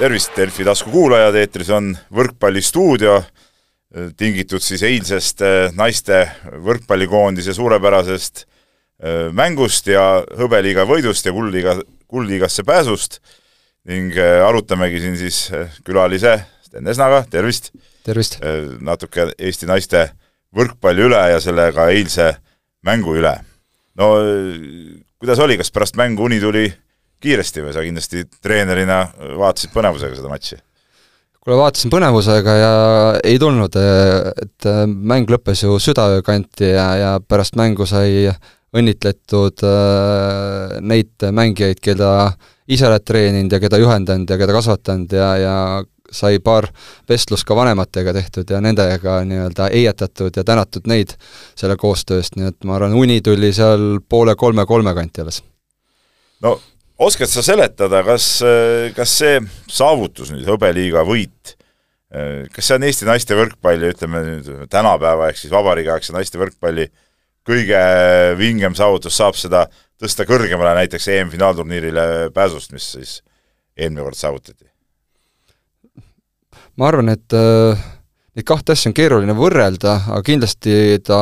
tervist, Delfi taskukuulajad, eetris on Võrkpallistuudio, tingitud siis eilsest äh, naiste võrkpallikoondise suurepärasest äh, mängust ja hõbeliiga võidust ja kuldliiga, kuldliigasse pääsust ning äh, arutamegi siin siis külalise Sten Esnaga, tervist! tervist! natuke Eesti naiste võrkpalli üle ja sellega eilse mängu üle. no kuidas oli, kas pärast mängu uni tuli kiiresti või sa kindlasti treenerina vaatasid põnevusega seda matši? kuule, vaatasin põnevusega ja ei tulnud, et mäng lõppes ju südaöö kanti ja, ja pärast mängu sai õnnitletud äh, neid mängijaid, keda ise oled treeninud ja keda juhendanud ja keda kasvatanud ja, ja sai paar vestlust ka vanematega tehtud ja nendega nii-öelda heietatud ja tänatud neid selle koostöö eest, nii et ma arvan, uni tuli seal poole kolme-kolme kanti alles. no oskad sa seletada, kas, kas see saavutus nüüd, hõbeliiga võit, kas see on Eesti naiste võrkpalli, ütleme nüüd tänapäeva ehk siis vabariigiaegse naiste võrkpalli kõige vingem saavutus, saab seda tõsta kõrgemale näiteks EM-finaalturniirile pääsust, mis siis eelmine kord saavutati? ma arvan, et äh, neid kahte asja on keeruline võrrelda, aga kindlasti ta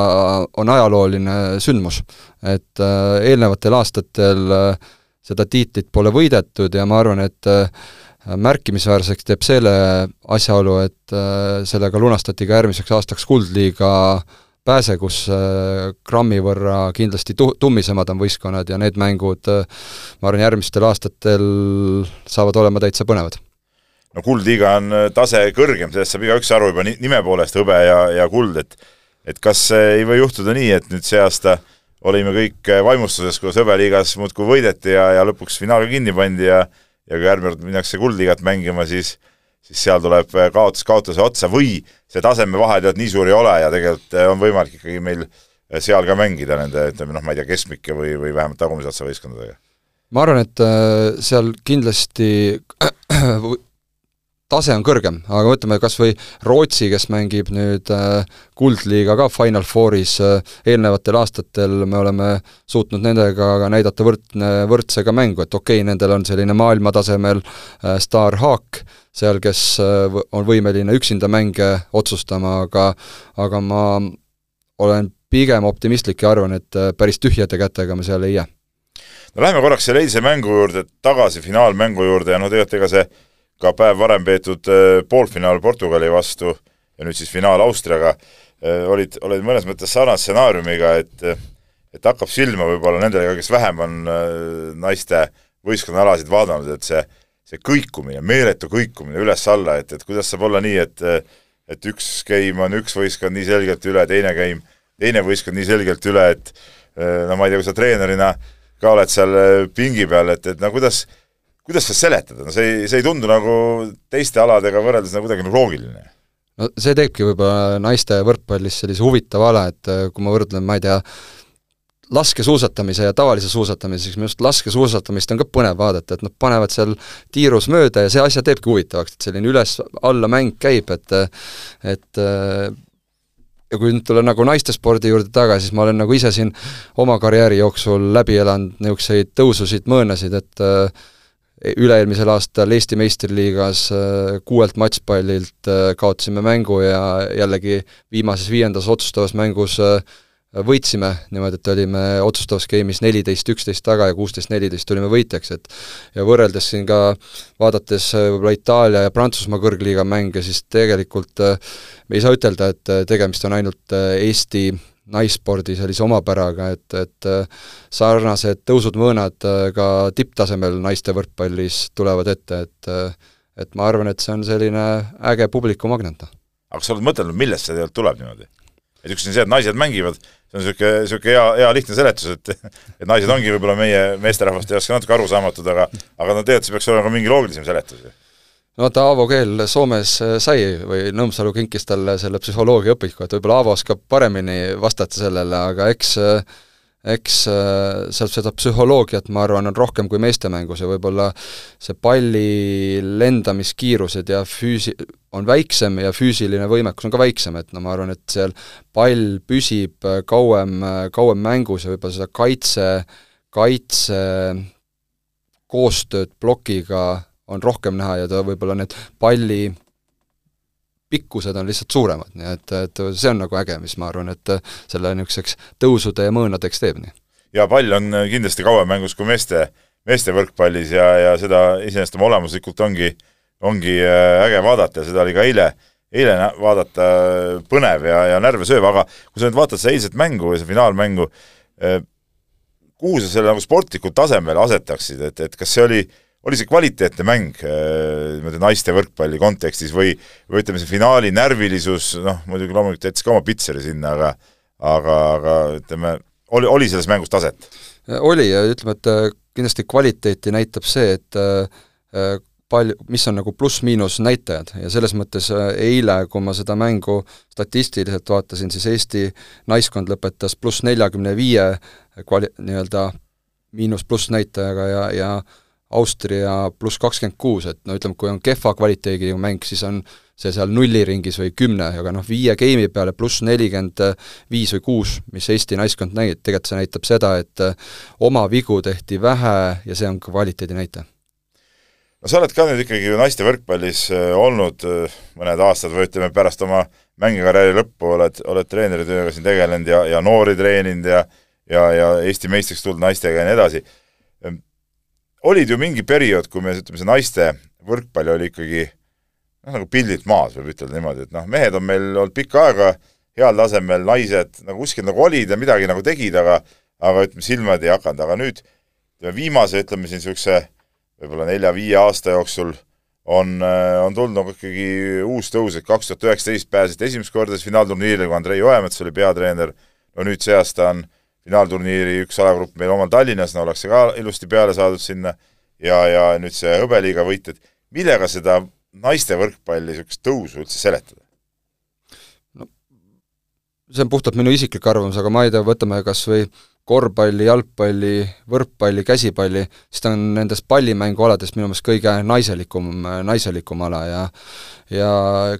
on ajalooline sündmus. et äh, eelnevatel aastatel äh, seda tiitlit pole võidetud ja ma arvan, et äh, märkimisväärseks teeb selle asjaolu, et äh, sellega lunastati ka järgmiseks aastaks Kuldliiga pääse, kus äh, grammi võrra kindlasti tu-, tummisemad on võistkonnad ja need mängud ma arvan, järgmistel aastatel saavad olema täitsa põnevad. No kuldliiga on tase kõrgem, sellest saab igaüks aru juba nime poolest, hõbe ja, ja kuld, et et kas ei või juhtuda nii, et nüüd see aasta olime kõik vaimustuses, kuidas hõbeliigas muudkui võideti ja, ja lõpuks finaal kinni pandi ja ja kui järgmine kord minnakse kuldliigat mängima, siis siis seal tuleb kaotus kaotuse otsa või see tasemevahe tead nii suur ei ole ja tegelikult on võimalik ikkagi meil seal ka mängida nende, ütleme noh, ma ei tea, keskmike või, või vähemalt tagumise otsa võistkondadega? ma arvan, et seal kindlasti tase on kõrgem, aga võtame kas või Rootsi, kes mängib nüüd äh, Kuldliiga ka Final Fouris äh,, eelnevatel aastatel me oleme suutnud nendega ka näidata võrdne, võrdsega mängu, et okei okay,, nendel on selline maailmatasemel äh, staarhaak seal, kes on võimeline üksinda mänge otsustama, aga aga ma olen pigem optimistlik ja arvan, et päris tühjade kätega me seal ei jää. no lähme korraks selle eilse mängu juurde tagasi, finaalmängu juurde ja no tegelikult ega see ka päev varem peetud äh, poolfinaal Portugali vastu ja nüüd siis finaal Austriaga, äh, olid, olid mõnes mõttes sarnase stsenaariumiga, et et hakkab silma võib-olla nendele, kes vähem on äh, naiste võistkonnaalasid vaadanud, et see, see kõikumine, meeletu kõikumine üles-alla, et, et kuidas saab olla nii, et et üks game on üks võistkond nii selgelt üle, teine game, teine võistkond nii selgelt üle, et no ma ei tea, kui sa treenerina ka oled seal pingi peal, et, et no kuidas, kuidas seda seletada, no see ei, see ei tundu nagu teiste aladega võrreldes nagu kuidagi nagu loogiline? no see teebki võib-olla naiste võrkpallis sellise huvitava ala, et äh, kui ma võrdlen, ma ei tea, laskesuusatamise ja tavalise suusatamise, siis minu arust laskesuusatamist on ka põnev vaadata, et nad panevad seal tiirus mööda ja see asja teebki huvitavaks, et selline üles-alla mäng käib, et et äh, ja kui nüüd tulla nagu naistespordi juurde tagasi, siis ma olen nagu ise siin oma karjääri jooksul läbi elanud niisuguseid tõususid, mõõnasid, et äh, üle-eelmisel aastal Eesti meistriliigas äh, kuuelt matšpallilt äh, kaotasime mängu ja jällegi viimases viiendas otsustavas mängus äh, võitsime. Niimoodi, et olime otsustavas game'is neliteist, üksteist taga ja kuusteist, neliteist tulime võitjaks, et ja võrreldes siin ka, vaadates võib-olla Itaalia ja Prantsusmaa kõrgliiga mänge, siis tegelikult me ei saa ütelda, et tegemist on ainult Eesti naisspordi sellise omapäraga, et, et äh, sarnased tõusud-mõõnad äh, ka tipptasemel naiste võrkpallis tulevad ette, et äh, et ma arvan, et see on selline äge publikumagnet. Aga kas sa oled mõtelnud, millest see tegelikult tuleb niimoodi? et üks on see, et naised mängivad, see on niisugune, niisugune hea, hea lihtne seletus, et et naised ongi võib-olla meie meesterahvaste jaoks ka natuke arusaamatud, aga aga no tegelikult see peaks olema ka mingi loogilisem seletus ju no vaata, Aavo Keel Soomes äh, sai või Nõmsalu kinkis talle selle psühholoogiaõpiku, et võib-olla Aavo oskab paremini vastata sellele, aga eks äh, eks äh, sealt seda psühholoogiat, ma arvan, on rohkem kui meestemängus ja võib-olla see palli lendamiskiirused ja füüsi-, on väiksem ja füüsiline võimekus on ka väiksem, et no ma arvan, et seal pall püsib kauem, kauem mängus ja võib-olla seda kaitse, kaitse koostööd plokiga on rohkem näha ja ta võib-olla need palli pikkused on lihtsalt suuremad, nii et, et see on nagu äge, mis ma arvan, et selle niisuguseks tõusude ja mõõnadeks teeb nii. ja pall on kindlasti kauem mängus kui meeste, meeste võrkpallis ja, ja seda iseenesest oma olemuslikult ongi, ongi äh, äge vaadata ja seda oli ka eile, eile vaadata põnev ja, ja närve sööv, aga kui sa nüüd vaatad seda eilset mängu ja seda finaalmängu, äh, kuhu sa selle nagu sportlikul tasemel asetaksid, et, et kas see oli oli see kvaliteetne mäng äh, niimoodi naiste võrkpalli kontekstis või, või ütleme, see finaali närvilisus, noh, muidugi loomulikult jättis ka oma pitseri sinna, aga aga, aga ütleme, oli, oli selles mängus taset? oli ja ütleme, et äh, kindlasti kvaliteeti näitab see, et äh, palju, mis on nagu pluss-miinus näitajad ja selles mõttes eile, kui ma seda mängu statistiliselt vaatasin, siis Eesti naiskond lõpetas pluss neljakümne viie kvali-, nii-öelda miinus-pluss näitajaga ja, ja Austria pluss kakskümmend kuus, et no ütleme, kui on kehva kvaliteediga mäng, siis on see seal nulliringis või kümne, aga noh, viie geimi peale pluss nelikümmend viis või kuus, mis Eesti naiskond nägi, et tegelikult see näitab seda, et äh, oma vigu tehti vähe ja see on kvaliteedi näitaja. no sa oled ka nüüd ikkagi naiste võrkpallis äh, olnud äh, mõned aastad või ütleme, pärast oma mängikarjääri lõppu oled, oled treeneritööga siin tegelenud ja, ja noori treeninud ja ja, ja Eesti meistriks tulnud naistega ja nii edasi olid ju mingi periood, kui me ütleme, see naiste võrkpall oli ikkagi noh, nagu pildilt maas, võib ütelda niimoodi, et noh, mehed on meil olnud pikka aega heal tasemel, naised nagu kuskil nagu olid ja midagi nagu tegid, aga aga ütleme, silmad ei hakanud, aga nüüd ütleme, viimase, ütleme siin niisuguse võib-olla nelja-viie aasta jooksul on, on tulnud nagu ikkagi uus tõus, et kaks tuhat üheksateist pääseti esimest korda siis finaalturniirile, kui Andrei Oemets oli peatreener, no nüüd see aasta on finaalturniiri üks alagrupp meil omal Tallinnas, no oleks see ka ilusti peale saadud sinna, ja, ja nüüd see hõbeliiga võit, et millega seda naiste võrkpalli niisugust tõusu üldse seletada? See on puhtalt minu isiklik arvamus, aga ma ei tea, võtame kas või korvpalli, jalgpalli, võrkpalli, käsipalli, siis ta on nendest pallimängualadest minu meelest kõige naiselikum, naiselikum ala ja ja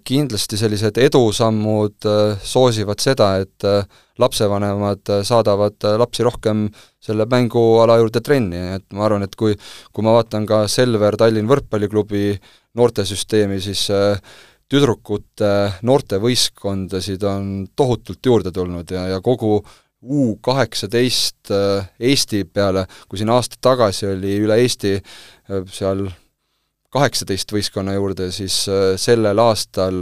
kindlasti sellised edusammud äh, soosivad seda, et äh, lapsevanemad äh, saadavad lapsi rohkem selle mänguala juurde trenni, et ma arvan, et kui kui ma vaatan ka Selver Tallinn võrkpalliklubi noortesüsteemi, siis tüdrukute noortevõistkondasid on tohutult juurde tulnud ja, ja kogu U kaheksateist äh, Eesti peale, kui siin aasta tagasi oli üle Eesti äh, seal kaheksateist võistkonna juurde, siis äh, sellel aastal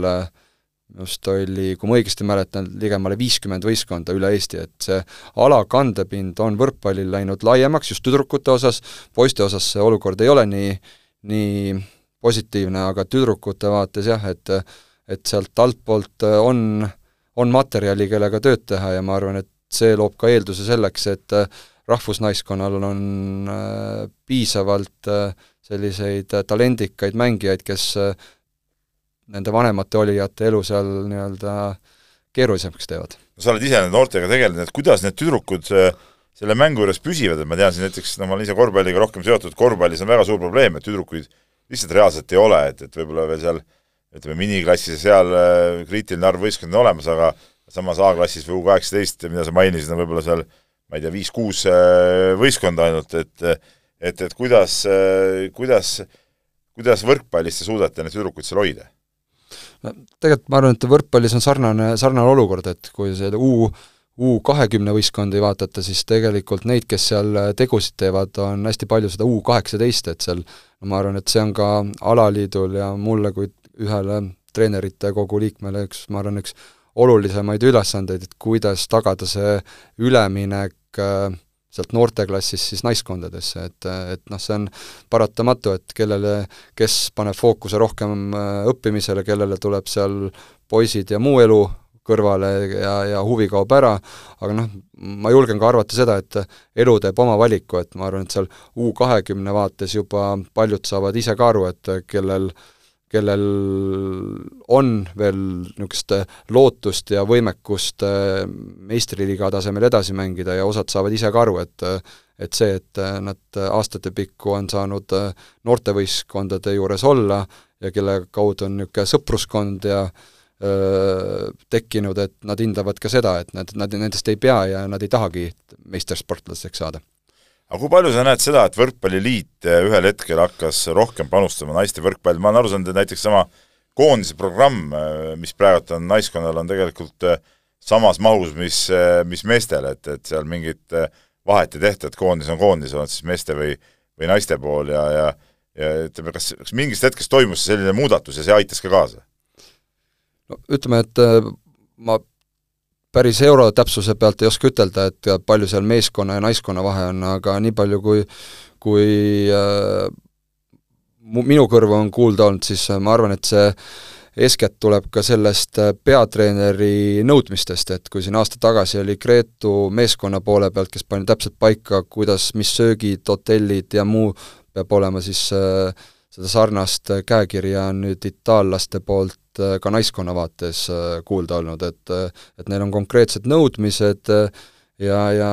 just oli, kui ma õigesti mäletan, ligemale viiskümmend võistkonda üle Eesti, et see ala kandepind on võrkpallil läinud laiemaks just tüdrukute osas, poiste osas see olukord ei ole nii, nii positiivne, aga tüdrukute vaates jah, et et sealt altpoolt on, on materjali, kellega tööd teha ja ma arvan, et see loob ka eelduse selleks, et äh, rahvusnaiskonnal on äh, piisavalt äh, selliseid talendikaid mängijaid, kes nende vanemate olijate elu seal nii-öelda keerulisemaks teevad. sa oled ise noortega tegelenud, et kuidas need tüdrukud selle mängu juures püsivad, et ma tean siin näiteks, no ma olen ise korvpalliga rohkem seotud, korvpallis on väga suur probleem, et tüdrukuid lihtsalt reaalselt ei ole, et, et võib-olla veel seal ütleme, miniklassis ja seal kriitiline arv võistkondi on olemas, aga samas A-klassis või U kaheksateist, mida sa mainisid, on võib-olla seal ma ei tea, viis-kuus äh, võistkonda ainult, et et, et kuidas, äh, kuidas, kuidas võrkpallis te suudate neid tüdrukuid seal hoida? tegelikult ma arvan, et võrkpallis on sarnane, sarnane olukord, et kui see U U kahekümne võistkondi vaadata, siis tegelikult neid, kes seal tegusid teevad, on hästi palju seda U kaheksateist, et seal ma arvan, et see on ka alaliidul ja mulle kui ühele treenerite kogu liikmele üks, ma arvan, üks olulisemaid ülesandeid, et kuidas tagada see üleminek äh, sealt noorteklassist siis naiskondadesse, et, et noh, see on paratamatu, et kellele, kes paneb fookuse rohkem äh, õppimisele, kellele tuleb seal poisid ja muu elu kõrvale ja, ja huvi kaob ära, aga noh, ma julgen ka arvata seda, et elu teeb oma valiku, et ma arvan, et seal U kahekümne vaates juba paljud saavad ise ka aru, et kellel kellel on veel niisugust lootust ja võimekust meistriliiga tasemel edasi mängida ja osad saavad ise ka aru, et et see, et nad aastate pikku on saanud noortevõistkondade juures olla ja kelle kaudu on niisugune sõpruskond ja äh, tekkinud, et nad hindavad ka seda, et nad, nad nendest ei pea ja nad ei tahagi meistersportlasteks saada aga kui palju sa näed seda, et Võrkpalliliit ühel hetkel hakkas rohkem panustama naiste võrkpalli, ma olen aru saanud, et näiteks sama koondise programm, mis praegu on naiskonnal, on tegelikult samas mahus, mis, mis meestel, et, et seal mingit vahet ei tehta, et koondis on koondis, on siis meeste või, või naiste pool ja, ja ja ütleme, kas, kas mingist hetkest toimus selline muudatus ja see aitas ka kaasa? No ütleme, et ma päris euro täpsuse pealt ei oska ütelda, et palju seal meeskonna ja naiskonna vahe on, aga nii palju, kui kui äh, minu kõrva on kuulda olnud, siis ma arvan, et see eeskätt tuleb ka sellest peatreeneri nõudmistest, et kui siin aasta tagasi oli Gretu meeskonna poole pealt, kes pani täpselt paika, kuidas, mis söögid, hotellid ja muu peab olema, siis äh, seda sarnast käekirja on nüüd itaallaste poolt äh, ka naiskonna vaates äh, kuulda olnud, et et neil on konkreetsed nõudmised ja, ja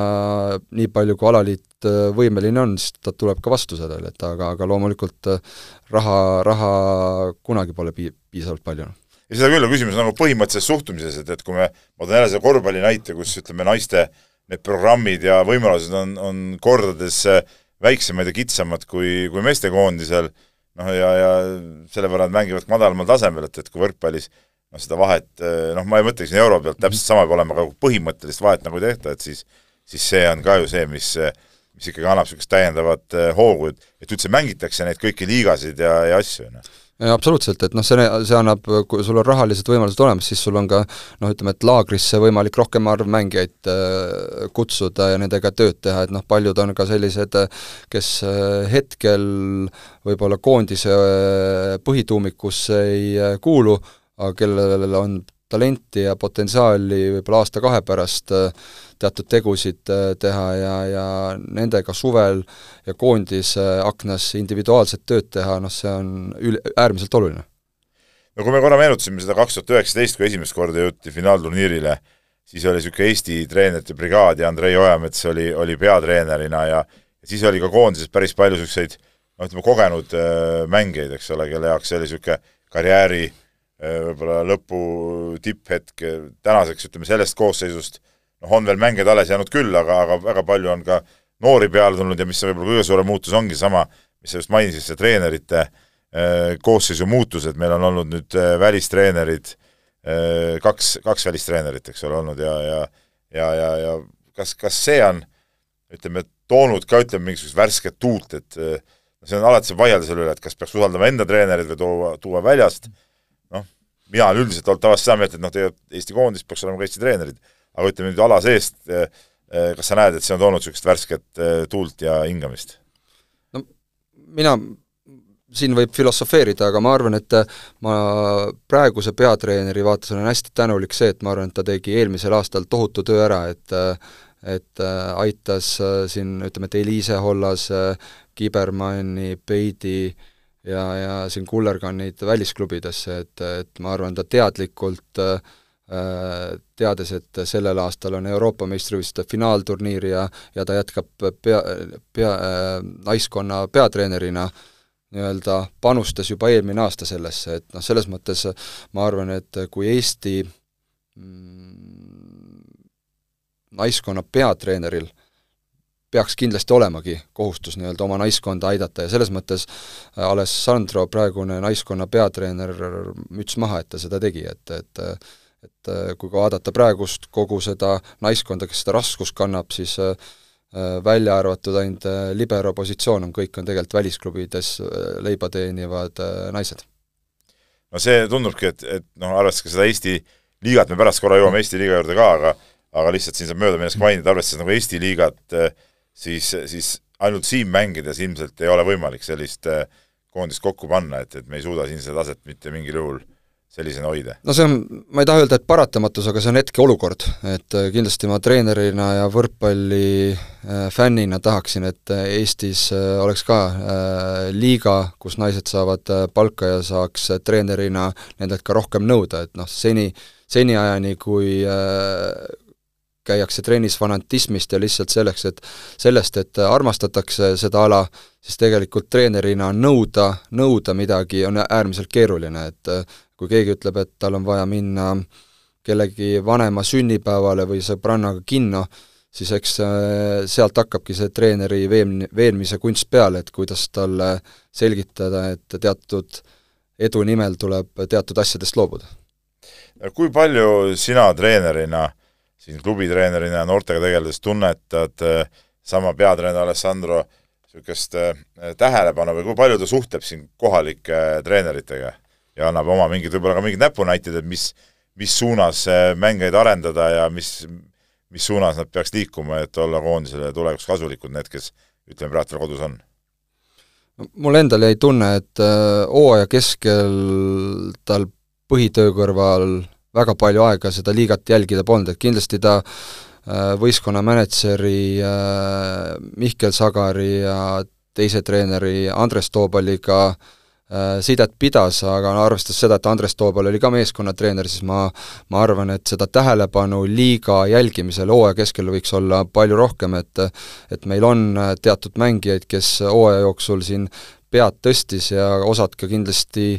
nii palju, kui alaliit võimeline on, siis ta tuleb ka vastu sellele, et aga, aga loomulikult raha, raha kunagi pole pii-, piisavalt palju. ja seda küll, küsimus on nagu põhimõttelises suhtumises, et, et kui me, ma toon jälle selle korvpalli näite, kus ütleme, naiste need programmid ja võimalused on, on kordades väiksemad ja kitsamad kui, kui meestekoondisel, noh ja, ja selle võrra nad mängivad madalamal tasemel, et, et kui võrkpallis noh, seda vahet, noh, ma ei mõtleks euro pealt täpselt sama peab olema, aga kui põhimõttelist vahet nagu ei tehta, et siis siis see on ka ju see, mis mis ikkagi annab niisugust täiendavat eh, hoogu, et et üldse mängitakse neid kõiki liigasid ja, ja asju, noh absoluutselt, et noh, see, see annab, kui sul on rahalised võimalused olemas, siis sul on ka noh, ütleme, et laagrisse võimalik rohkem arv mängijaid äh, kutsuda ja nendega tööd teha, et noh, paljud on ka sellised, kes äh, hetkel võib-olla koondise äh, põhituumikusse ei kuulu, aga kellel on talenti ja potentsiaali võib-olla aasta-kahe pärast äh, teatud tegusid äh, teha ja, ja nendega suvel ja koondise aknas individuaalset tööd teha, noh see on ül-, äärmiselt oluline. no kui me korra meenutasime seda kaks tuhat üheksateist, kui esimest korda jõuti finaalturniirile, siis oli niisugune Eesti treenerite brigaad ja Andrei Ojamets oli, oli peatreenerina ja siis oli ka koondises päris palju niisuguseid noh, ütleme kogenud äh, mängijaid, eks ole, kelle jaoks see oli niisugune karjääri äh, Äh, võib-olla lõpu tipphetk, tänaseks ütleme sellest koosseisust noh, on veel mängijaid alles jäänud küll, aga, aga väga palju on ka noori peale tulnud ja mis võib-olla kõige suurem muutus, ongi sama, mis sa just mainisid, see treenerite äh, koosseisu muutus, et meil on olnud nüüd äh, välistreenerid, kaks, kaks välistreenerit, eks ole, olnud ja, ja ja, ja, ja kas, kas see on ütleme, toonud ka ütleme, mingisugust värsket tuult, et see on alati, saab vaielda selle üle, et kas peaks usaldama enda treenereid või tuua, tuua väljast. Mm, mina olen üldiselt olnud tavaliselt seda meelt, et noh, tegelikult Eesti koondis peaks olema ka Eesti treenerid, aga ütleme nüüd ala seest, eh, eh, kas sa näed, et see on toonud niisugust värsket eh, tuult ja hingamist? no mina, siin võib filosofeerida, aga ma arvan, et ma praeguse peatreeneri vaates olen hästi tänulik see, et ma arvan, et ta tegi eelmisel aastal tohutu töö ära, et et aitas siin ütleme, et Eliise Hollas, Kibermanni, Peidi ja, ja siin kullergannid välisklubidesse, et, et ma arvan, ta teadlikult äh, teades, et sellel aastal on Euroopa meistrivõistluste finaalturniir ja, ja ta jätkab pea, pea äh,, naiskonna peatreenerina, nii-öelda panustas juba eelmine aasta sellesse, et noh, selles mõttes ma arvan, et kui Eesti mm, naiskonna peatreeneril äh, peaks kindlasti olemagi kohustus nii-öelda oma naiskonda aidata ja selles mõttes äh, Alessandro, praegune naiskonna peatreener, müts maha, et ta seda tegi, et, et et äh, kui ka vaadata praegust kogu seda naiskonda, kes seda raskust kannab, siis äh, välja arvatud ainult libero positsioon on, kõik on tegelikult välisklubides leiba teenivad naised. no see tundubki, et, et noh, arvestades ka seda Eesti liigat, me pärast korra jõuame Eesti liiga juurde ka, aga aga lihtsalt siin saab möödaminnes ka mainida, arvestades nagu Eesti liigat äh, siis, siis ainult siin mängides ilmselt ei ole võimalik sellist äh, koondist kokku panna, et, et me ei suuda siin seda taset mitte mingil juhul sellisena hoida. no see on, ma ei taha öelda, et paratamatus, aga see on hetkeolukord, et äh, kindlasti ma treenerina ja võrkpalli äh, fännina tahaksin, et Eestis oleks ka liiga, kus naised saavad palka ja saaks treenerina nendelt ka rohkem nõuda, et noh, seni, seniajani, kui käiakse trennis fanatismist ja lihtsalt selleks, et sellest, et armastatakse seda ala, siis tegelikult treenerina nõuda, nõuda midagi on äärmiselt keeruline, et kui keegi ütleb, et tal on vaja minna kellegi vanema sünnipäevale või sõbrannaga kinno, siis eks sealt hakkabki see treeneri veem-, veenmise kunst peale, et kuidas talle selgitada, et teatud edu nimel tuleb teatud asjadest loobuda. kui palju sina treenerina, siin klubitreenerina ja noortega tegeledes tunnetad sama peatreener Alessandro niisugust tähelepanu või kui palju ta suhtleb siin kohalike treeneritega ja annab oma mingid, võib-olla ka mingid näpunäited, et mis, mis suunas mängijaid arendada ja mis, mis suunas nad peaks liikuma, et olla koondisele tulevikus kasulikud, need, kes ütleme, praegu veel kodus on? mul endal jäi tunne, et äh, hooaja keskel tal põhitöö kõrval väga palju aega seda liigat jälgida polnud, et kindlasti ta äh, võistkonna mänedžeri äh, Mihkel Sagari ja teise treeneri Andres Toobaliga äh, Äh, sidet pidas, aga arvestades seda, et Andres Toobal oli ka meeskonnatreener, siis ma ma arvan, et seda tähelepanu liiga jälgimisel hooaja keskel võiks olla palju rohkem, et et meil on teatud mängijaid, kes hooaja jooksul siin pead tõstis ja osad ka kindlasti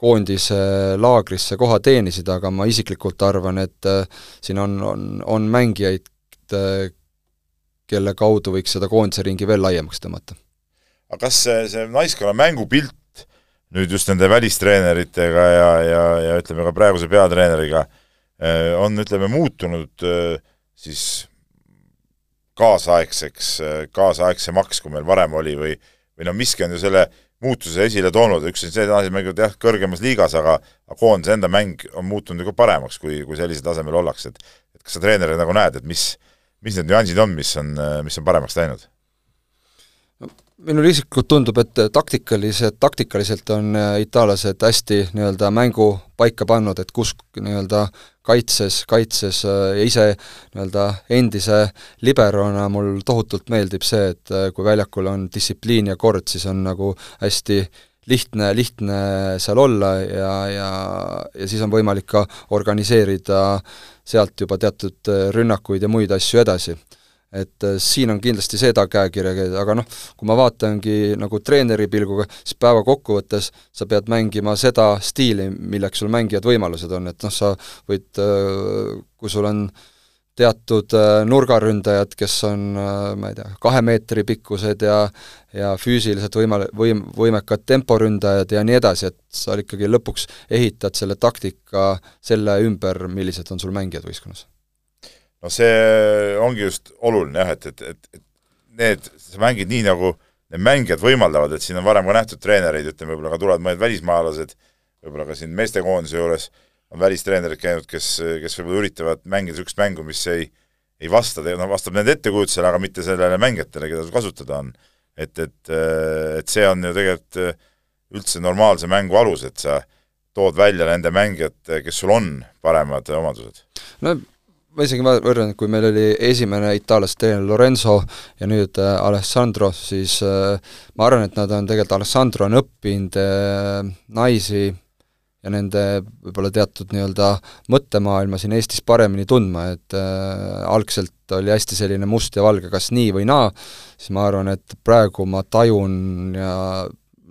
koondise laagrisse koha teenisid, aga ma isiklikult arvan, et siin on, on, on mängijaid, kelle kaudu võiks seda koondise ringi veel laiemaks tõmmata. aga kas see, see naiskonna mängupilt nüüd just nende välistreeneritega ja, ja, ja ütleme ka praeguse peatreeneriga eh, on, ütleme, muutunud eh, siis kaasaegseks, eh, kaasaegsemaks, kui meil varem oli või või noh, miski on ju selle muutuse esile toonud, üks on see, et nad mängivad jah, kõrgemas liigas, aga koondise enda mäng on muutunud ju ka paremaks, kui, kui sellisel tasemel ollakse, et et kas sa treenerina nagu näed, et mis, mis need nüansid on, mis on, mis on paremaks läinud? Minule isiklikult tundub, et taktikalised, taktikaliselt on äh, itaallased hästi nii-öelda mängu paika pannud, et kus nii-öelda kaitses, kaitses äh, ja ise nii-öelda endise liberona mul tohutult meeldib see, et äh, kui väljakul on distsipliin ja kord, siis on nagu hästi lihtne, lihtne seal olla ja, ja, ja siis on võimalik ka organiseerida sealt juba teatud rünnakuid ja muid asju edasi et äh, siin on kindlasti seda käekirja, aga noh, kui ma vaatangi nagu treeneri pilguga, siis päeva kokkuvõttes sa pead mängima seda stiili, milleks sul mängijad võimalused on, et noh, sa võid, äh, kui sul on teatud äh, nurgaründajad, kes on, ma ei tea, kahe meetri pikkused ja ja füüsiliselt võima-, võim-, võimekad temporündajad ja nii edasi, et sa ikkagi lõpuks ehitad selle taktika selle ümber, millised on sul mängijad võistkonnas no see ongi just oluline jah, et, et, et, et need, sa mängid nii, nagu need mängijad võimaldavad, et siin on varem ka nähtud treenereid, ütleme, võib-olla ka tulevad mõned välismaalased, võib-olla ka siin meestekoondise juures on välistreenerid käinud, kes, kes võib-olla üritavad mängida niisugust mängu, mis ei ei vasta, noh, vastab nende ettekujutusele, aga mitte sellele mängijatele, keda kasutada on. et, et, et see on ju tegelikult üldse normaalse mängu alus, et sa tood välja nende mängijate, kes sul on, paremad omadused. no ma isegi võrdlen, et kui meil oli esimene itaallaste treener Lorenzo ja nüüd äh, Alessandro, siis äh, ma arvan, et nad on tegelikult, Alessandro on õppinud äh, naisi ja nende võib-olla teatud nii-öelda mõttemaailma siin Eestis paremini tundma, et äh, algselt oli hästi selline must ja valge, kas nii või naa, siis ma arvan, et praegu ma tajun ja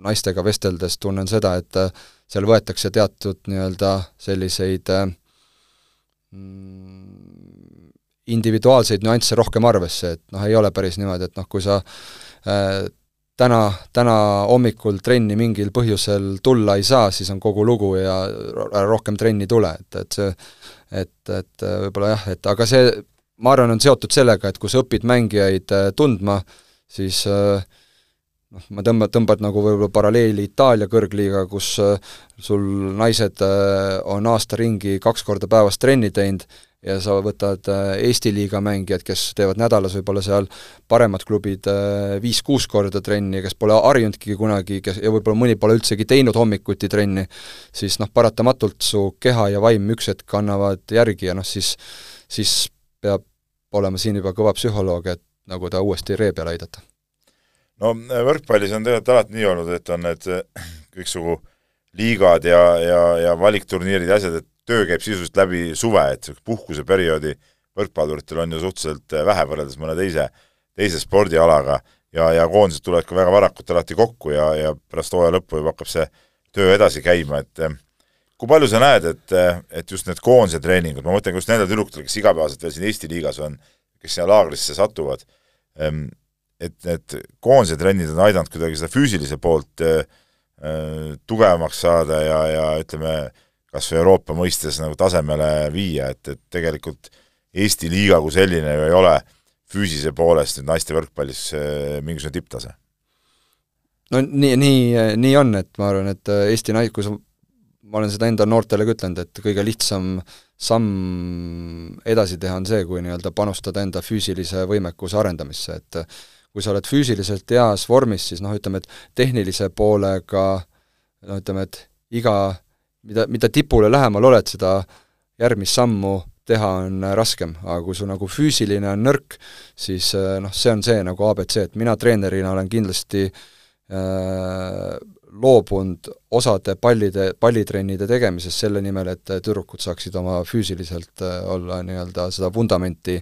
naistega vesteldes tunnen seda, et äh, seal võetakse teatud nii-öelda selliseid äh, mm, individuaalseid nüansse rohkem arvesse, et noh, ei ole päris niimoodi, et noh, kui sa äh, täna, täna hommikul trenni mingil põhjusel tulla ei saa, siis on kogu lugu ja rohkem trenni tule, et, et see et, et võib-olla jah, et aga see, ma arvan, on seotud sellega, et kui sa õpid mängijaid äh, tundma, siis äh, noh, ma tõmba, tõmbad nagu võib-olla paralleeli Itaalia kõrgliiga, kus äh, sul naised on aasta ringi kaks korda päevas trenni teinud ja sa võtad äh, Eesti liiga mängijad, kes teevad nädalas võib-olla seal paremad klubid äh, viis-kuus korda trenni, kes pole harjunudki kunagi, kes, ja võib-olla mõni pole üldsegi teinud hommikuti trenni, siis noh, paratamatult su keha ja vaim üks hetk annavad järgi ja noh, siis siis peab olema siin juba kõva psühholoog, et nagu ta uuesti ree peale aidata. no võrkpallis on tegelikult alati nii olnud, et on need kõiksugu liigad ja, ja, ja valikturniirid ja asjad, et töö käib sisuliselt läbi suve, et puhkuseperioodi võrkpalluritel on ju suhteliselt äh, vähe võrreldes mõne teise, teise spordialaga ja, ja koondised tulevad ka väga varakult alati kokku ja, ja pärast hooaja lõppu juba hakkab see töö edasi käima, et äh, kui palju sa näed, et, äh, et just need koondise treeningud, ma mõtlen just nendele tüdrukutele, kes igapäevaselt veel siin Eesti liigas on, kes sinna laagrisse satuvad, ehm, et need koondise trennid on aidanud kuidagi seda füüsilise poolt tugevamaks saada ja, ja ütleme, kas või Euroopa mõistes nagu tasemele viia, et, et tegelikult Eesti liiga kui selline ju ei ole füüsilise poolest nüüd naiste võrkpallis mingisugune tipptase. No nii, nii, nii on, et ma arvan, et Eesti nais-, kui sa, ma olen seda enda noortele ka ütelnud, et kõige lihtsam samm edasi teha on see, kui nii-öelda panustada enda füüsilise võimekuse arendamisse, et kui sa oled füüsiliselt heas vormis, siis noh, ütleme, et tehnilise poolega no ütleme, et iga, mida, mida tipule lähemal oled, seda järgmist sammu teha on raskem, aga kui su nagu füüsiline on nõrk, siis noh, see on see nagu abc, et mina treenerina olen kindlasti äh, loobunud osade pallide, pallitrennide tegemisest selle nimel, et tüdrukud saaksid oma füüsiliselt äh, olla nii-öelda seda vundamenti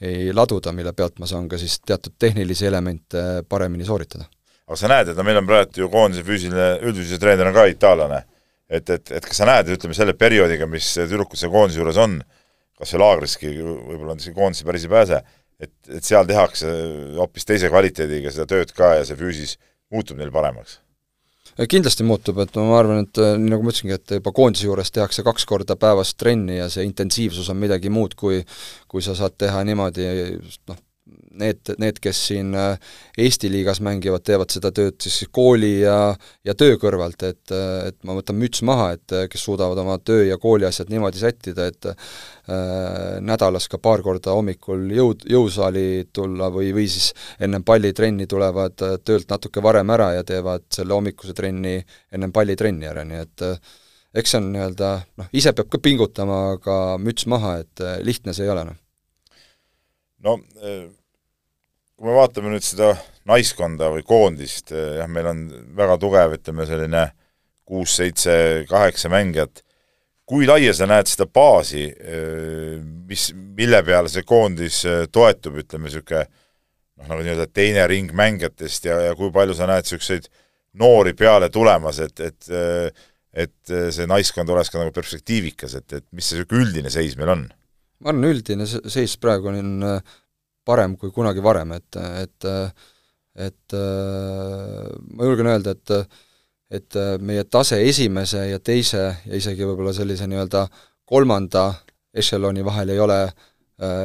ei laduda, mille pealt ma saan ka siis teatud tehnilisi elemente paremini sooritada. aga sa näed, et no meil on praegu ju koondise füüsiline, üldfüüsilise treener on ka itaallane, et, et, et kas sa näed, ütleme selle perioodiga, mis tüdrukud seal koondise juures on, kas või laagriski, võib-olla nad isegi koondise päris ei pääse, et, et seal tehakse hoopis teise kvaliteediga seda tööd ka ja see füüsis muutub neil paremaks? Kindlasti muutub, et ma arvan, et äh, nii nagu ma ütlesingi, et juba koondise juures tehakse kaks korda päevas trenni ja see intensiivsus on midagi muud, kui kui sa saad teha niimoodi noh, need, need, kes siin äh, Eesti liigas mängivad, teevad seda tööd siis kooli ja, ja töö kõrvalt, et, äh, et ma võtan müts maha, et äh, kes suudavad oma töö ja kooli asjad niimoodi sättida, et äh, nädalas ka paar korda hommikul jõud, jõusaali tulla või, või siis ennem pallitrenni tulevad töölt natuke varem ära ja teevad selle hommikuse trenni ennem pallitrenni ära, nii et eks see on nii-öelda noh, ise peab ka pingutama, aga müts maha, et lihtne see ei ole, noh. no kui me vaatame nüüd seda naiskonda või koondist, eh, jah, meil on väga tugev, ütleme selline kuus, seitse, kaheksa mängijat, kui laia sa näed seda baasi, eh, mis, mille peale see koondis eh, toetub, ütleme niisugune noh, nagu nii-öelda teine ring mängijatest ja, ja kui palju sa näed niisuguseid noori peale tulemas, et, et et see naiskond oleks ka nagu perspektiivikas, et, et mis see niisugune üldine seis meil on? ma arvan, üldine seis praegu on parem kui kunagi varem, et, et et ma julgen öelda, et et meie tase esimese ja teise ja isegi võib-olla sellise nii-öelda kolmanda ešeloni vahel ei ole äh,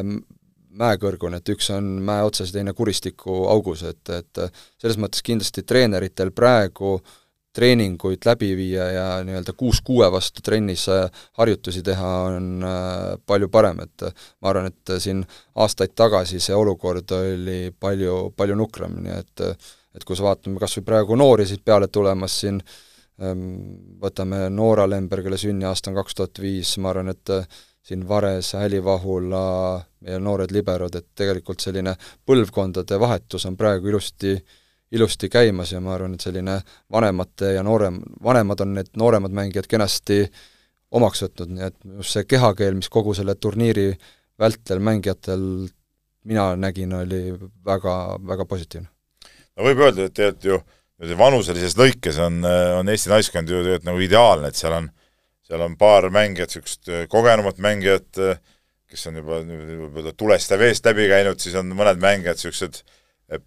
mäekõrgune, et üks on mäe otsas ja teine kuristiku augus, et, et selles mõttes kindlasti treeneritel praegu äh, treeninguid läbi viia ja nii-öelda kuus kuue vastu trennis äh, harjutusi teha on äh, palju parem, et äh, ma arvan, et siin aastaid tagasi see olukord oli palju, palju nukram, nii et et kui sa vaatame kas või praegu noori siit peale tulemas siin, ähm, võtame Noora Lember, kelle sünniaasta on kaks tuhat viis, ma arvan, et siin Vares, Häli-Vahula, meie noored liberod, et tegelikult selline põlvkondade vahetus on praegu ilusti äh, ilusti käimas ja ma arvan, et selline vanemate ja noorem, vanemad on need nooremad mängijad kenasti omaks võtnud, nii et just see kehakeel, mis kogu selle turniiri vältel mängijatel mina nägin, oli väga, väga positiivne. no võib öelda, et tegelikult ju vanuselises lõikes on, on Eesti naiskond ju tegelikult nagu ideaalne, et seal on, seal on paar mängijat, niisugust kogenumat mängijat, kes on juba võib-olla tulest ja veest läbi käinud, siis on mõned mängijad niisugused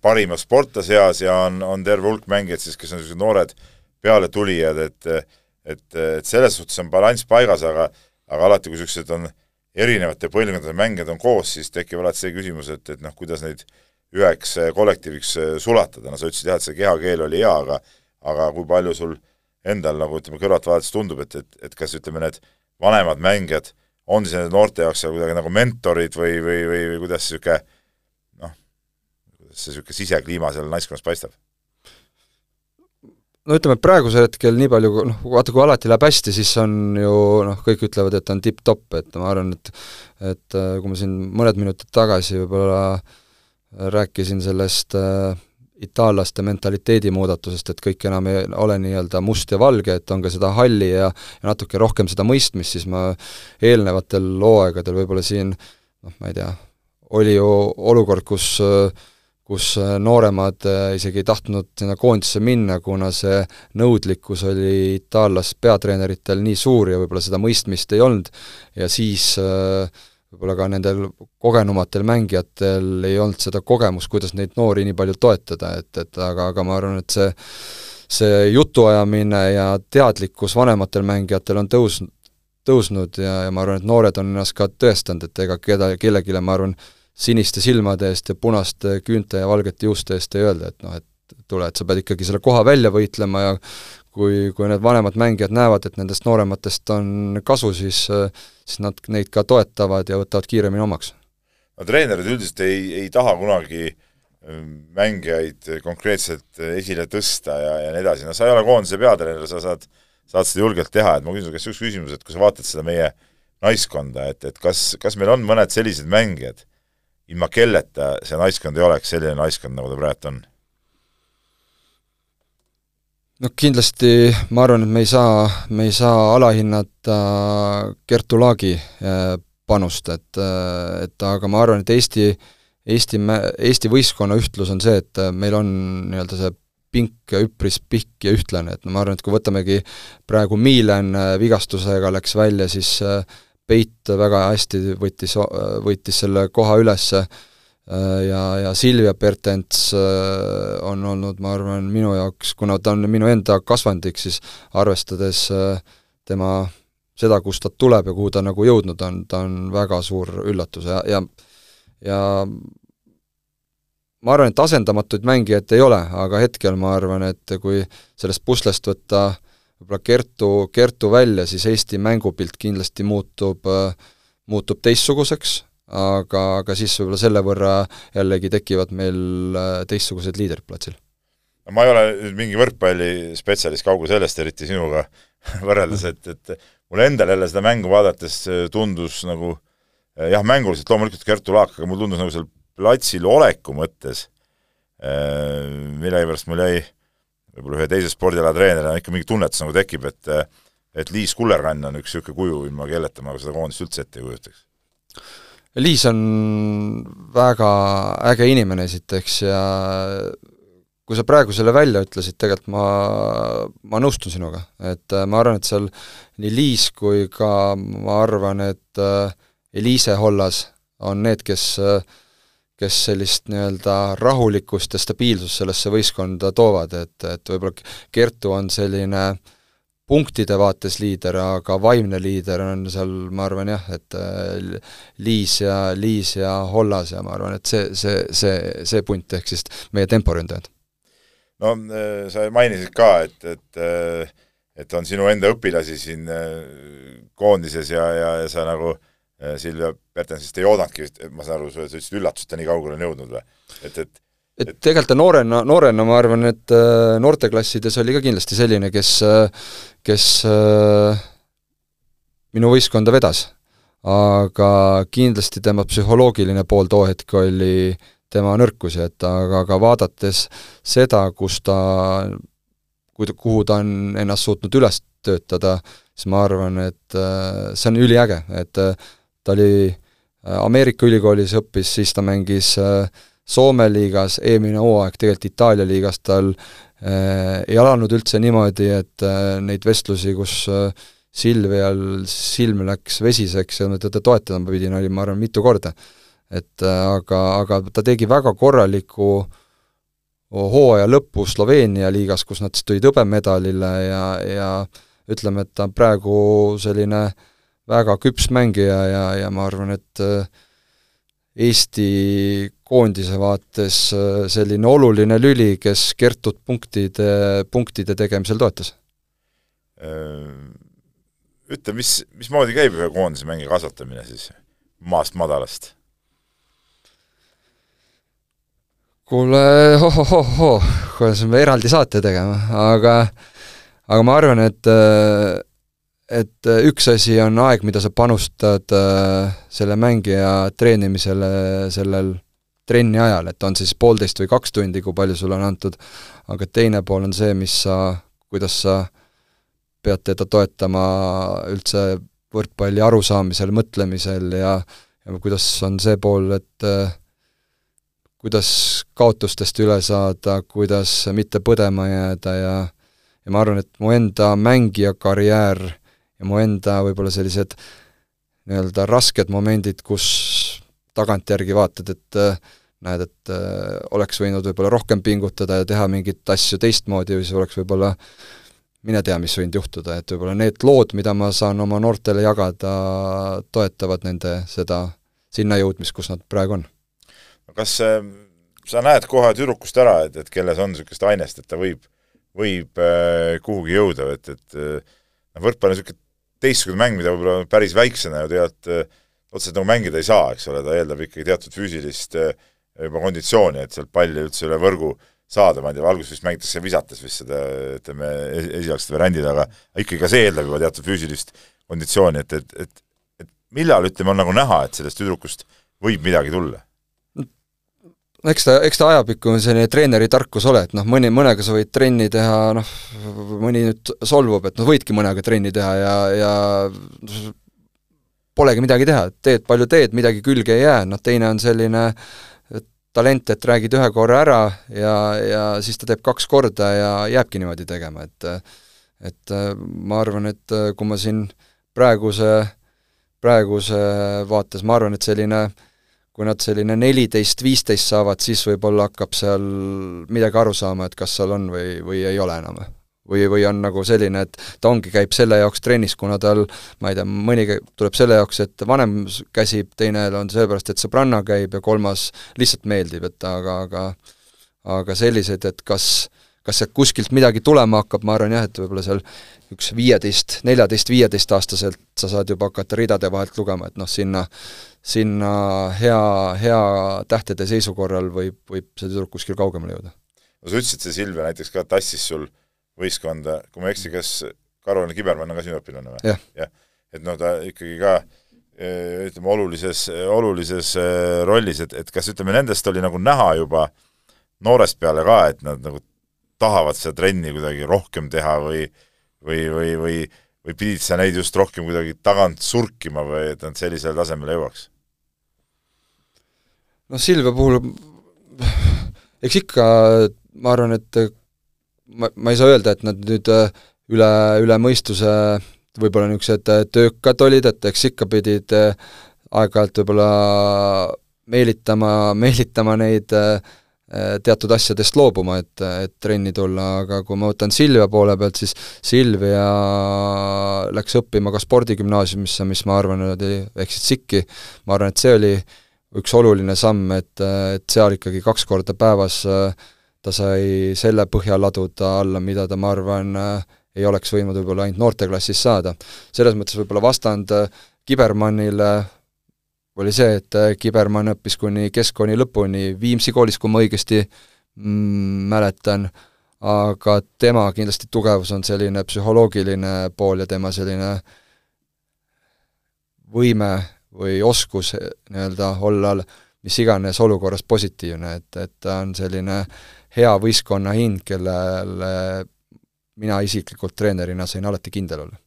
parima sportlase seas ja on, on terve hulk mängijaid siis, kes on niisugused noored pealetulijad, et et, et selles suhtes on balanss paigas, aga aga alati, kui niisugused on erinevate põlvkondade mängijad on koos, siis tekib alati see küsimus, et, et noh, kuidas neid üheks kollektiiviks sulatada, no sa ütlesid jah, et see kehakeel oli hea, aga aga kui palju sul endal nagu ütleme, kõrvalt vaadates tundub, et, et, et kas ütleme, need vanemad mängijad on siis nende noorte jaoks seal kuidagi nagu mentorid või, või, või, või kuidas niisugune see niisugune sisekliima seal naiskonnas paistab? no ütleme, et praegusel hetkel nii palju, noh, vaata kui alati läheb hästi, siis on ju noh, kõik ütlevad, et on tipp-topp, et ma arvan, et et äh, kui ma siin mõned minutid tagasi võib-olla rääkisin sellest äh, itaallaste mentaliteedi muudatusest, et kõik enam ei ole nii-öelda must ja valge, et on ka seda halli ja, ja natuke rohkem seda mõistmist, siis ma eelnevatel hooaegadel võib-olla siin noh, ma ei tea, oli ju olukord, kus äh, kus äh, nooremad äh, isegi ei tahtnud sinna koondisse minna, kuna see nõudlikkus oli itaallas peatreeneritel nii suur ja võib-olla seda mõistmist ei olnud. Ja siis äh, võib-olla ka nendel kogenumatel mängijatel ei olnud seda kogemust, kuidas neid noori nii palju toetada, et, et aga, aga ma arvan, et see see jutuajamine ja teadlikkus vanematel mängijatel on tõus-, tõusnud ja, ja ma arvan, et noored on ennast ka tõestanud, et ega keda, kellelegi, ma arvan, siniste silmade eest ja punaste küünte ja valgete juuste eest ei öelda, et noh, et tule, et sa pead ikkagi selle koha välja võitlema ja kui, kui need vanemad mängijad näevad, et nendest noorematest on kasu, siis siis nad neid ka toetavad ja võtavad kiiremini omaks. no treenerid üldiselt ei, ei taha kunagi ähm, mängijaid konkreetselt esile tõsta ja, ja nii edasi, no sa ei ole koondise peatreener, sa saad äh, saad seda julgelt teha, et ma küsin su käest üks küsimus, et kui sa vaatad seda meie naiskonda, et, et kas, kas meil on mõned sellised mängijad, ilma kelleta see naiskond ei oleks selline naiskond, nagu ta praegu on? no kindlasti ma arvan, et me ei saa, me ei saa alahinnata Kertu Laagi äh, panust, et, äh, et aga ma arvan, et Eesti Eesti, Eesti võistkonna ühtlus on see, et meil on nii-öelda see pink ja üpris pikk ja ühtlane, et no ma arvan, et kui võtamegi praegu Miilen äh, vigastusega läks välja, siis äh, Peit väga hästi võttis, võttis selle koha üles äh, ja, ja Silvia Pertents on olnud, ma arvan, minu jaoks, kuna ta on minu enda kasvandik, siis arvestades tema seda, kust ta tuleb ja kuhu ta nagu jõudnud on, ta on väga suur üllatus ja, ja ja ma arvan, et asendamatuid mängijaid ei ole, aga hetkel ma arvan, et kui sellest puslest võtta võib-olla Kertu, Kertu välja, siis Eesti mängupilt kindlasti muutub, muutub teistsuguseks, aga, aga siis võib-olla selle võrra jällegi tekivad meil teistsugused liidrid platsil. ma ei ole nüüd mingi võrkpallispetsialist, kaugel sellest, eriti sinuga võrreldes, et, et mulle endale jälle seda mängu vaadates tundus nagu jah, mänguliselt loomulikult Kertu Laak, aga mulle tundus nagu seal platsil oleku mõttes, äh, millegipärast mul jäi võib-olla ühe teise spordiala treenerina ikka mingi tunnetus nagu tekib, et et Liis Kullergann on üks niisugune kuju, ilma kelleta ma seda koondist üldse ette ei kujutaks. Liis on väga äge inimene esiteks ja kui sa praegu selle välja ütlesid, tegelikult ma, ma nõustun sinuga, et äh, ma arvan, et seal nii Liis kui ka ma arvan, et äh, Eliise Hollas on need, kes äh, kes sellist nii-öelda rahulikkust ja stabiilsust sellesse võistkonda toovad, et, et võib-olla Kertu on selline punktide vaates liider, aga vaimne liider on seal, ma arvan jah, et äh, Liis ja, Liis ja Hollas ja ma arvan, et see, see, see, see punt ehk siis meie temporündajad. no äh, sa mainisid ka, et, et äh, et on sinu enda õpilasi siin koondises ja, ja, ja sa nagu äh, Silvia Pertensist ei oodanudki, ma saan aru, sa ütlesid üllatust, ta nii kaugele on jõudnud või? et, et et tegelikult ta noorena, noorena ma arvan, et äh, noorteklassides oli ka kindlasti selline, kes, äh, kes minu võistkonda vedas. aga kindlasti tema psühholoogiline pool too hetk oli tema nõrkusi, et aga, aga vaadates seda, kus ta, kuhu ta on ennast suutnud üles töötada, siis ma arvan, et see on üliäge, et ta oli äh, Ameerika ülikoolis õppis, siis ta mängis äh, Soome liigas, eelmine hooaeg tegelikult Itaalia liigas tal äh, ei alanud üldse niimoodi, et neid vestlusi, kus Silvial silm läks vesiseks ja teda toetama pidin, oli ma arvan mitu korda. et aga, aga ta tegi väga korraliku hooaja lõppu Sloveenia liigas, kus nad siis tulid hõbemedalile ja, ja ütleme, et ta praegu selline äh, väga küps mängija ja, ja ma arvan, et äh, Eesti koondise vaates äh, selline oluline lüli, kes Kertut punktide, punktide tegemisel toetas. Äh, ütle, mis, mismoodi käib ühe koondise mängija kasvatamine siis maast madalast? kuule, ohohohoo, kuidas me eraldi saate tegema, aga aga ma arvan, et et äh, üks asi on aeg, mida sa panustad äh, selle mängija treenimisele sellel trenni ajal, et on siis poolteist või kaks tundi, kui palju sulle on antud, aga teine pool on see, mis sa, kuidas sa pead teda toetama üldse võrkpalli arusaamisel, mõtlemisel ja ja kuidas on see pool, et äh, kuidas kaotustest üle saada, kuidas mitte põdema jääda ja ja ma arvan, et mu enda mängija karjäär ja mu enda võib-olla sellised nii-öelda rasked momendid, kus tagantjärgi vaatad, et äh, näed, et äh, oleks võinud võib-olla rohkem pingutada ja teha mingeid asju teistmoodi või siis oleks võib-olla mine tea, mis võinud juhtuda, et võib-olla need lood, mida ma saan oma noortele jagada, toetavad nende seda sinna jõudmist, kus nad praegu on. kas äh, sa näed kohe tüdrukust ära, et, et kelles on niisugust ainest, et ta võib, võib äh, kuhugi jõuda, et, et äh, noh, võrkpall on niisugune teistsugune mäng, mida võib-olla päris väiksena ju tegelikult otseselt nagu mängida ei saa, eks ole, ta eeldab ikkagi teatud füüsilist äh, juba konditsiooni, et sealt palli üldse üle võrgu saada, ma ei tea, alguses vist mängitakse visates vist seda, ütleme, esialgsed variandid, aga ikkagi ka see eeldab juba teatud füüsilist konditsiooni, et, et, et et millal, ütleme, on nagu näha, et sellest tüdrukust võib midagi tulla? Eks ta, eks ta ajapikku on selline treeneri tarkus ole, et noh, mõni, mõnega sa võid trenni teha, noh, mõni nüüd solvub, et noh, võidki mõnega trenni teha ja, ja polegi midagi teha, teed palju teed, midagi külge ei jää, noh teine on selline talent, et räägid ühe korra ära ja, ja siis ta teeb kaks korda ja jääbki niimoodi tegema, et et ma arvan, et kui ma siin praeguse, praeguse vaates, ma arvan, et selline kui nad selline neliteist, viisteist saavad, siis võib-olla hakkab seal midagi aru saama, et kas seal on või, või ei ole enam. Või, või on nagu selline, et ta ongi, käib selle jaoks trennis, kuna tal ma ei tea, mõni tuleb selle jaoks, et vanem käsib, teine on sellepärast, et sõbranna käib ja kolmas lihtsalt meeldib, et aga, aga aga sellised, et kas, kas sealt kuskilt midagi tulema hakkab, ma arvan jah, et võib-olla seal üks viieteist, neljateist, viieteistaastaselt sa saad juba hakata ridade vahelt lugema, et noh, sinna, sinna hea, hea tähtede seisu korral võib, võib see tüdruk kuskil kaugemale jõuda. no sa ütlesid, see Silvia näiteks ka tassis sul võistkonda, kui ma ei eksi, kas Karol Kibermann on ka sinu õpilane või? jah ja.. et no ta ikkagi ka ütleme, olulises, olulises eh, rollis, et, et kas ütleme, nendest oli nagu näha juba noorest peale ka, et nad nagu tahavad seda trenni kuidagi rohkem teha või või, või, või või pidid sa neid just rohkem kuidagi tagant surkima või et nad sellisele tasemele jõuaks? noh, Silvia puhul eks ikka ma arvan, et ma, ma ei saa öelda, et nad nüüd äh, üle, üle mõistuse võib-olla niisugused äh, töökad olid, et eks ikka pidid äh, aeg-ajalt võib-olla meelitama, meelitama neid teatud asjadest loobuma, et, et trenni tulla, aga kui ma võtan Silvia poole pealt, siis Silvia läks õppima ka spordigümnaasiumisse, mis ma arvan, oli, ehk siis SIK-i, ma arvan, et see oli üks oluline samm, et, et seal ikkagi kaks korda päevas äh, ta sai selle põhja laduda alla, mida ta, ma arvan, ei oleks võinud võib-olla ainult noorteklassis saada. selles mõttes võib-olla vastand Kibermannile oli see, et Kibermann õppis kuni keskkooli lõpuni Viimsi koolis, kui ma õigesti mm, mäletan, aga tema kindlasti tugevus on selline psühholoogiline pool ja tema selline võime või oskus nii-öelda olla mis iganes olukorras positiivne, et, et ta on selline hea võistkonna hind, kellele mina isiklikult treenerina sain alati kindel olla.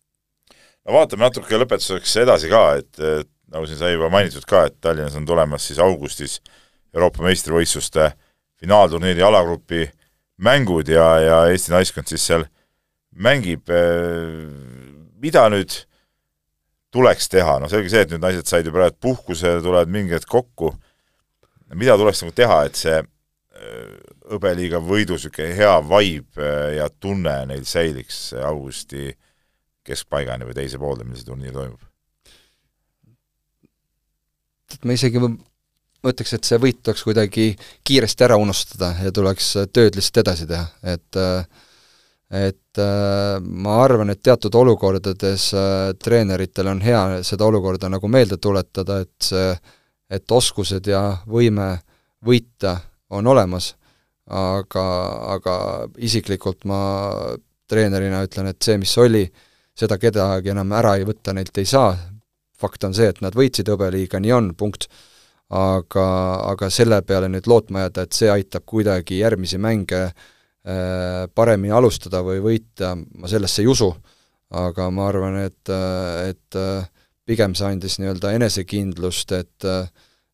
no vaatame natuke lõpetuseks edasi ka, et, et nagu siin sai juba mainitud ka, et Tallinnas on tulemas siis augustis Euroopa meistrivõistluste finaalturniiri alagrupi mängud ja, ja Eesti naiskond siis seal mängib, mida nüüd tuleks teha, no selge see, et nüüd naised said ju praegu puhkuse, tulevad mingi hetk kokku, mida tuleks nagu teha, et see hõbeliiga võidu niisugune hea vibe äh, ja tunne neil säiliks augusti keskpaigani või teise poolde, millal see turniir toimub? Ma isegi ma ütleks, et see võit tuleks kuidagi kiiresti ära unustada ja tuleks tööd lihtsalt edasi teha, et et ma arvan, et teatud olukordades treeneritel on hea seda olukorda nagu meelde tuletada, et see, et oskused ja võime võita on olemas aga, aga isiklikult ma treenerina ütlen, et see, mis oli, seda kedagi enam ära ei võtta, neilt ei saa, fakt on see, et nad võitsid hõbeliiga, nii on, punkt. aga, aga selle peale nüüd lootma jääda, et see aitab kuidagi järgmisi mänge äh, paremini alustada või võita, ma sellesse ei usu, aga ma arvan, et, et pigem see andis nii-öelda enesekindlust, et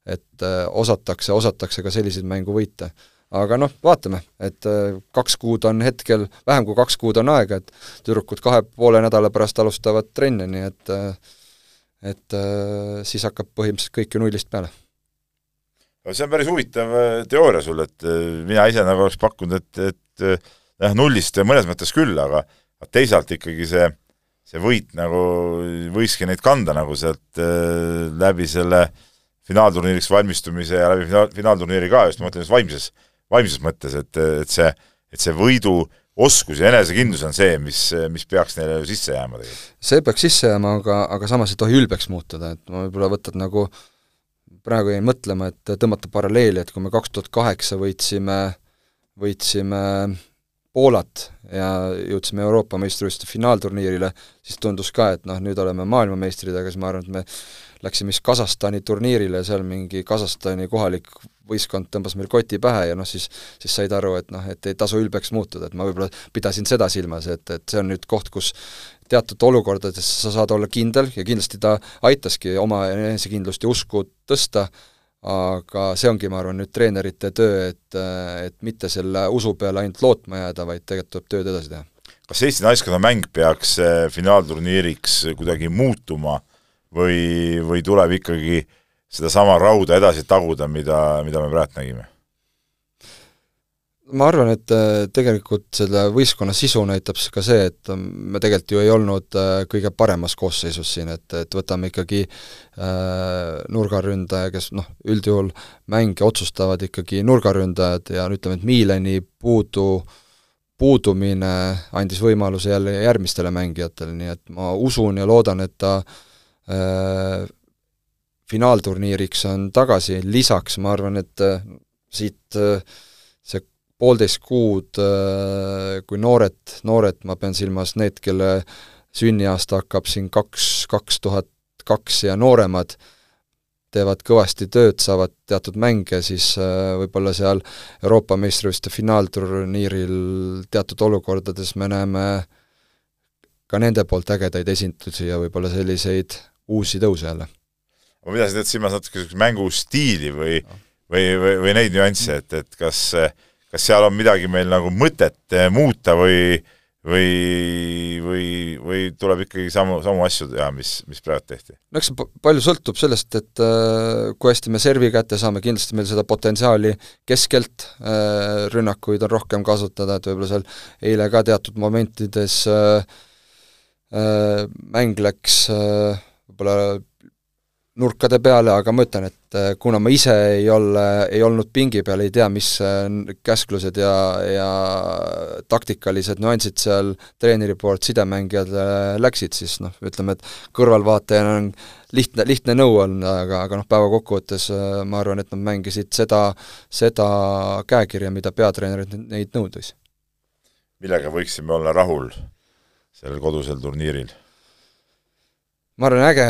et osatakse, osatakse ka selliseid mängu võita aga noh, vaatame, et äh, kaks kuud on hetkel, vähem kui kaks kuud on aega, et tüdrukud kahe poole nädala pärast alustavad trenne, nii et äh, et äh, siis hakkab põhimõtteliselt kõik ju nullist peale. see on päris huvitav äh, teooria sul, et äh, mina ise nagu oleks pakkunud, et, et jah, nullist mõnes mõttes küll, aga teisalt ikkagi see, see võit nagu võiski neid kanda nagu sealt läbi selle finaalturniiriks valmistumise ja läbi finaal, finaalturniiri ka, just ma mõtlen just vaimses, vaimses mõttes, et, et see, et see võidu oskus ja enesekindlus on see, mis, mis peaks neile ju sisse jääma tegelikult. see peaks sisse jääma, aga, aga samas ei tohi ülbeks muutuda, et ma võib-olla võtad nagu praegu jäin mõtlema, et tõmmata paralleeli, et kui me kaks tuhat kaheksa võitsime, võitsime Poolat ja jõudsime Euroopa meistrivõistluste finaalturniirile, siis tundus ka, et noh, nüüd oleme maailmameistrid, aga siis ma arvan, et me läksime siis Kasahstani turniirile ja seal mingi Kasahstani kohalik võistkond tõmbas meil koti pähe ja noh, siis siis said aru, et noh, et ei tasu ülbeks muutuda, et ma võib-olla pidasin seda silmas, et, et see on nüüd koht, kus teatud olukordades sa saad olla kindel ja kindlasti ta aitaski oma enesekindlust ja usku tõsta, aga see ongi, ma arvan, nüüd treenerite töö, et, et mitte selle usu peale ainult lootma jääda, vaid tegelikult tuleb tööd edasi teha. kas Eesti naiskonna mäng peaks eh, finaalturniiriks kuidagi muutuma või, või tuleb ikkagi sedasama rauda edasi taguda, mida, mida me praegu nägime? ma arvan, et äh, tegelikult selle võistkonna sisu näitab ka see, et me tegelikult ju ei olnud äh, kõige paremas koosseisus siin, et, et võtame ikkagi äh, nurgaründaja, kes noh, üldjuhul mänge otsustavad ikkagi nurgaründajad ja ütleme, et Miileni puudu, puudumine andis võimaluse jälle järgmistele mängijatele, nii et ma usun ja loodan, et ta äh, finaalturniiriks on tagasi, lisaks ma arvan, et äh, siit äh, see poolteist kuud, äh, kui noored, noored, ma pean silmas need, kelle sünniaasta hakkab siin kaks, kaks tuhat kaks ja nooremad, teevad kõvasti tööd, saavad teatud mänge, siis võib-olla seal Euroopa meistrivõistluste finaalturniiril teatud olukordades me näeme ka nende poolt ägedaid esindusi ja võib-olla selliseid uusi tõuse jälle ma pidasin nüüd silmas natuke niisugust mängustiili või või, või, või neid nüansse, et, et kas, kas seal on midagi meil nagu mõtet eh, muuta või või, või, või tuleb ikkagi samu, samu asju teha, mis, mis praegu tehti? no eks see palju sõltub sellest, et äh, kui hästi me servi kätte saame, kindlasti meil seda potentsiaali keskelt äh, rünnakuid on rohkem kasutada, et võib-olla seal eile ka teatud momentides äh, mäng läks äh, võib-olla nurkade peale, aga ma ütlen, et äh, kuna ma ise ei ole, ei olnud pingi peal, ei tea, mis äh, käsklused ja, ja taktikalised nüansid seal treeneri poolt sidemängijale läksid, siis noh, ütleme, et kõrvalvaatajana on lihtne, lihtne nõu on, aga, aga noh, päeva kokkuvõttes äh, ma arvan, et nad mängisid seda, seda käekirja, mida peatreener neid nõudis. millega võiksime olla rahul sellel kodusel turniiril? Ma arvan, äge,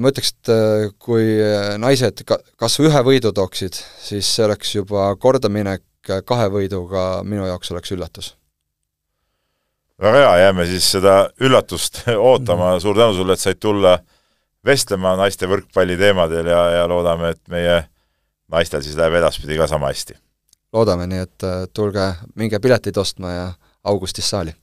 ma ütleks, et äh, kui äh, naised ka, kas või ühe võidu tooksid, siis see oleks juba kordaminek, kahe võiduga minu jaoks oleks üllatus. väga hea, jääme siis seda üllatust ootama, mhm. suur tänu sulle, et said tulla vestlema naiste võrkpalli teemadel ja, ja loodame, et meie naistel siis läheb edaspidi ka sama hästi. loodame, nii et äh, tulge, minge pileteid ostma ja augustis saali